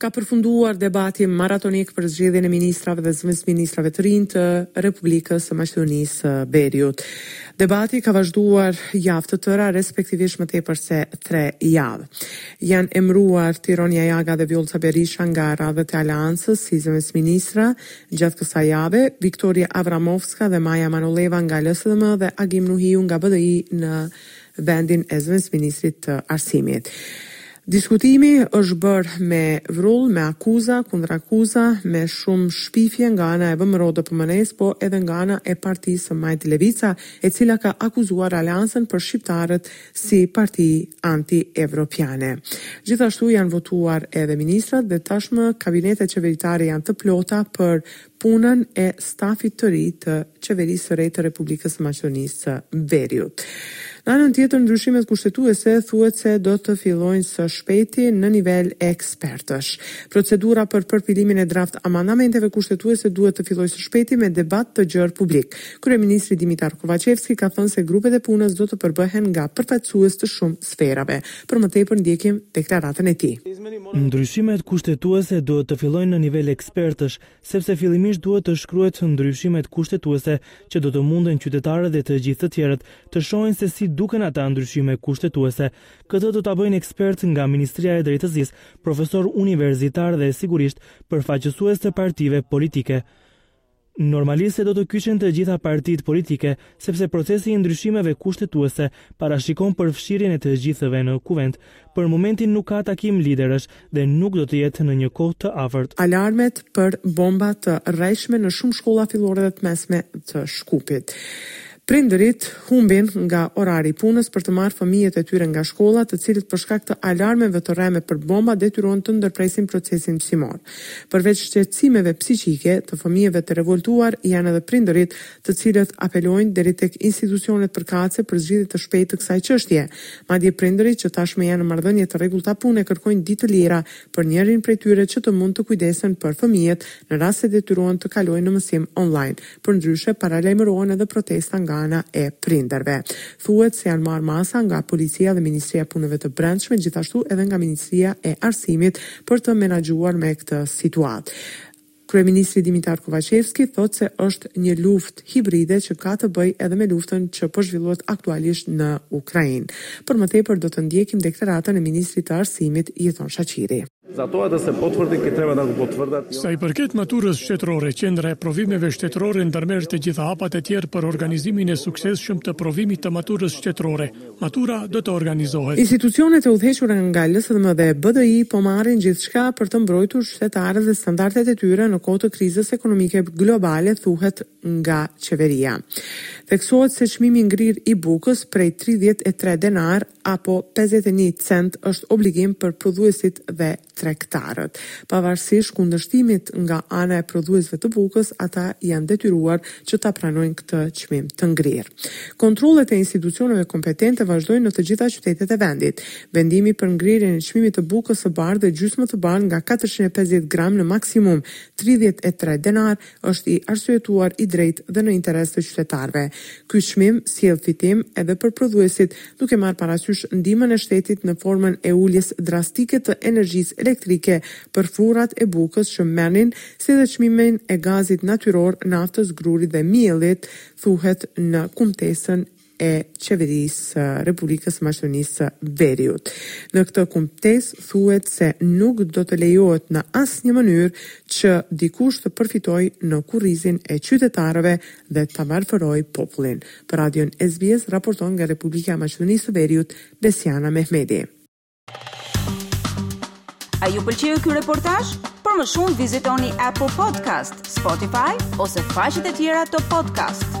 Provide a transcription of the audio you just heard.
Ka përfunduar debati maratonik për zgjedhjen e ministrave dhe zëvendësministrave të rinj të Republikës së Maqedonisë së Veriut. Debati ka vazhduar javë të tëra, respektivisht më tepër se tre javë. Janë emëruar Tiron Jajaga dhe Vjollca Berisha nga radhët e Aleancës si zëvendësministra gjatë kësaj jave, Viktoria Avramovska dhe Maja Manoleva nga LSM dhe Agim Nuhiu nga BDI në vendin e zëvendësministrit të Arsimit. Diskutimi është bërë me vrull, me akuza, kundërakuza, me shumë shpifje nga ana e VMRO-DPMNE-së, po edhe nga ana e partisë së majtë Levica, e cila ka akuzuar Aleancën për shqiptarët si parti anti-evropiane. Gjithashtu janë votuar edhe ministrat dhe tashmë kabinetet qeveritare janë të plota për punën e stafit të ri të Qeverisë së re të Republikës së Maqedonisë së Veriut. Në anën tjetër, ndryshimet kushtetuese thuhet se do të fillojnë së shpejti në nivel ekspertësh. Procedura për përpilimin e draft amandamenteve kushtetuese duhet të fillojë së shpejti me debat të gjerë publik. Kryeministri Dimitar Kovaçevski ka thënë se grupet e punës do të përbëhen nga përfaqësues të shumë sferave, Për më tepër ndjekim deklaratën e tij. Ndryshimet kushtetuese duhet të fillojnë në nivel ekspertësh, sepse fillimisht duhet të shkruhet ndryshimet kushtetuese që do të munden qytetarët dhe të gjithë të tjerët të shohin se si duken ata ndryshime kushtetuese. Këtë do ta bëjnë ekspertë nga Ministria e Drejtësisë, profesorë universitarë dhe sigurisht përfaqësues të partive politike. Normalisht se do të kyqen të gjitha partitë politike, sepse procesi i ndryshimeve kushtetuese parashikon përfshirjen e të gjithëve në Kuvend. Për momentin nuk ka takim liderësh dhe nuk do të jetë në një kohë të afërt. Alarmet për bomba të rrejshme në shumë shkolla fillore dhe të mesme të Shkupit. Prindërit humbin nga orari i punës për të marrë fëmijët e tyre nga shkolla, të cilët për shkak të alarmeve të rreme për bomba detyrohen të ndërpresin procesin mësimor. Përveç shqetësimeve psiqike të fëmijëve, të revoltuar janë edhe prindërit, të cilët apelojnë deri tek institucionet përkatëse për zgjidhje të shpejtë të kësaj çështje. Madje prindërit që tashmë janë në marrëdhënie të rregullta pune kërkojnë ditë të lira për njërin prej tyre që të mund të kujdesen për fëmijët në rast se detyrohen të kalojnë në mësim online, Përndryshe, paralajmërohen edhe protesta nga ana e prindërve. Thuhet se janë marrë masa nga policia dhe Ministria e Punëve të Brendshme, gjithashtu edhe nga Ministria e Arsimit për të menaxhuar me këtë situatë. Kryeministri Dimitar Kovaçevski thotë se është një luftë hibride që ka të bëjë edhe me luftën që po zhvillohet aktualisht në Ukrainë. Për më tepër do të ndjekim deklaratën e ministrit të Arsimit, Jeton Shaqiri. Sa i përket maturës shtetërore, Qendra e Provimeve Shtetërore ndërmerr të gjitha hapat e tjerë për organizimin e suksesshëm të provimit të maturës shtetërore. Matura do të organizohet. Institucionet e udhëhequra nga LSM dhe BDI po marrin gjithçka për të mbrojtur qytetarët dhe standardet e tyre në kohë të krizës ekonomike globale, thuhet nga qeveria. Theksohet se çmimi i ngrirë i bukës prej tridhjetë e tre denarë, apo pesëdhjetë e një cent është obligim për prodhuesit dhe tregtarët. Pavarësisht kundërshtimit nga ana e prodhuesve të bukës, ata janë detyruar që ta pranojnë këtë çmim të ngrirë. Kontrollet e institucioneve kompetente vazhdojnë në të gjitha qytetet e vendit. Vendimi për ngrirjen e çmimit të bukës së bardhë dhe gjysmë të bardhë nga katërqind e pesëdhjetë gramë në maksimum tridhjetë e tre denarë, është i arsyetuar, i drejtë dhe në interes të qytetarëve. Ky çmim sjell fitim edhe për prodhuesit, duke marrë parasysh ndihmën e shtetit në formën e uljes drastike të energjisë elektrike për furrat e bukës që merrnin, si dhe çmimin e gazit natyror, naftës, grurit dhe miellit, thuhet në kumtesën. e Qeverisë së Republikës së Maqedonisë së Veriut. Në këtë kumtesë thuhet se nuk do të lejohet në asnjë mënyrë që dikush të përfitojë në kurrizin e qytetarëve dhe ta varfërojë popullin. Për Radion SBS raporton nga Republika e Maqedonisë së Veriut, Besiana Mehmeti. A ju pëlqeu ky reportazh? Për më shumë vizitoni Apple Podcast, Spotify ose faqet e tjera të podcast.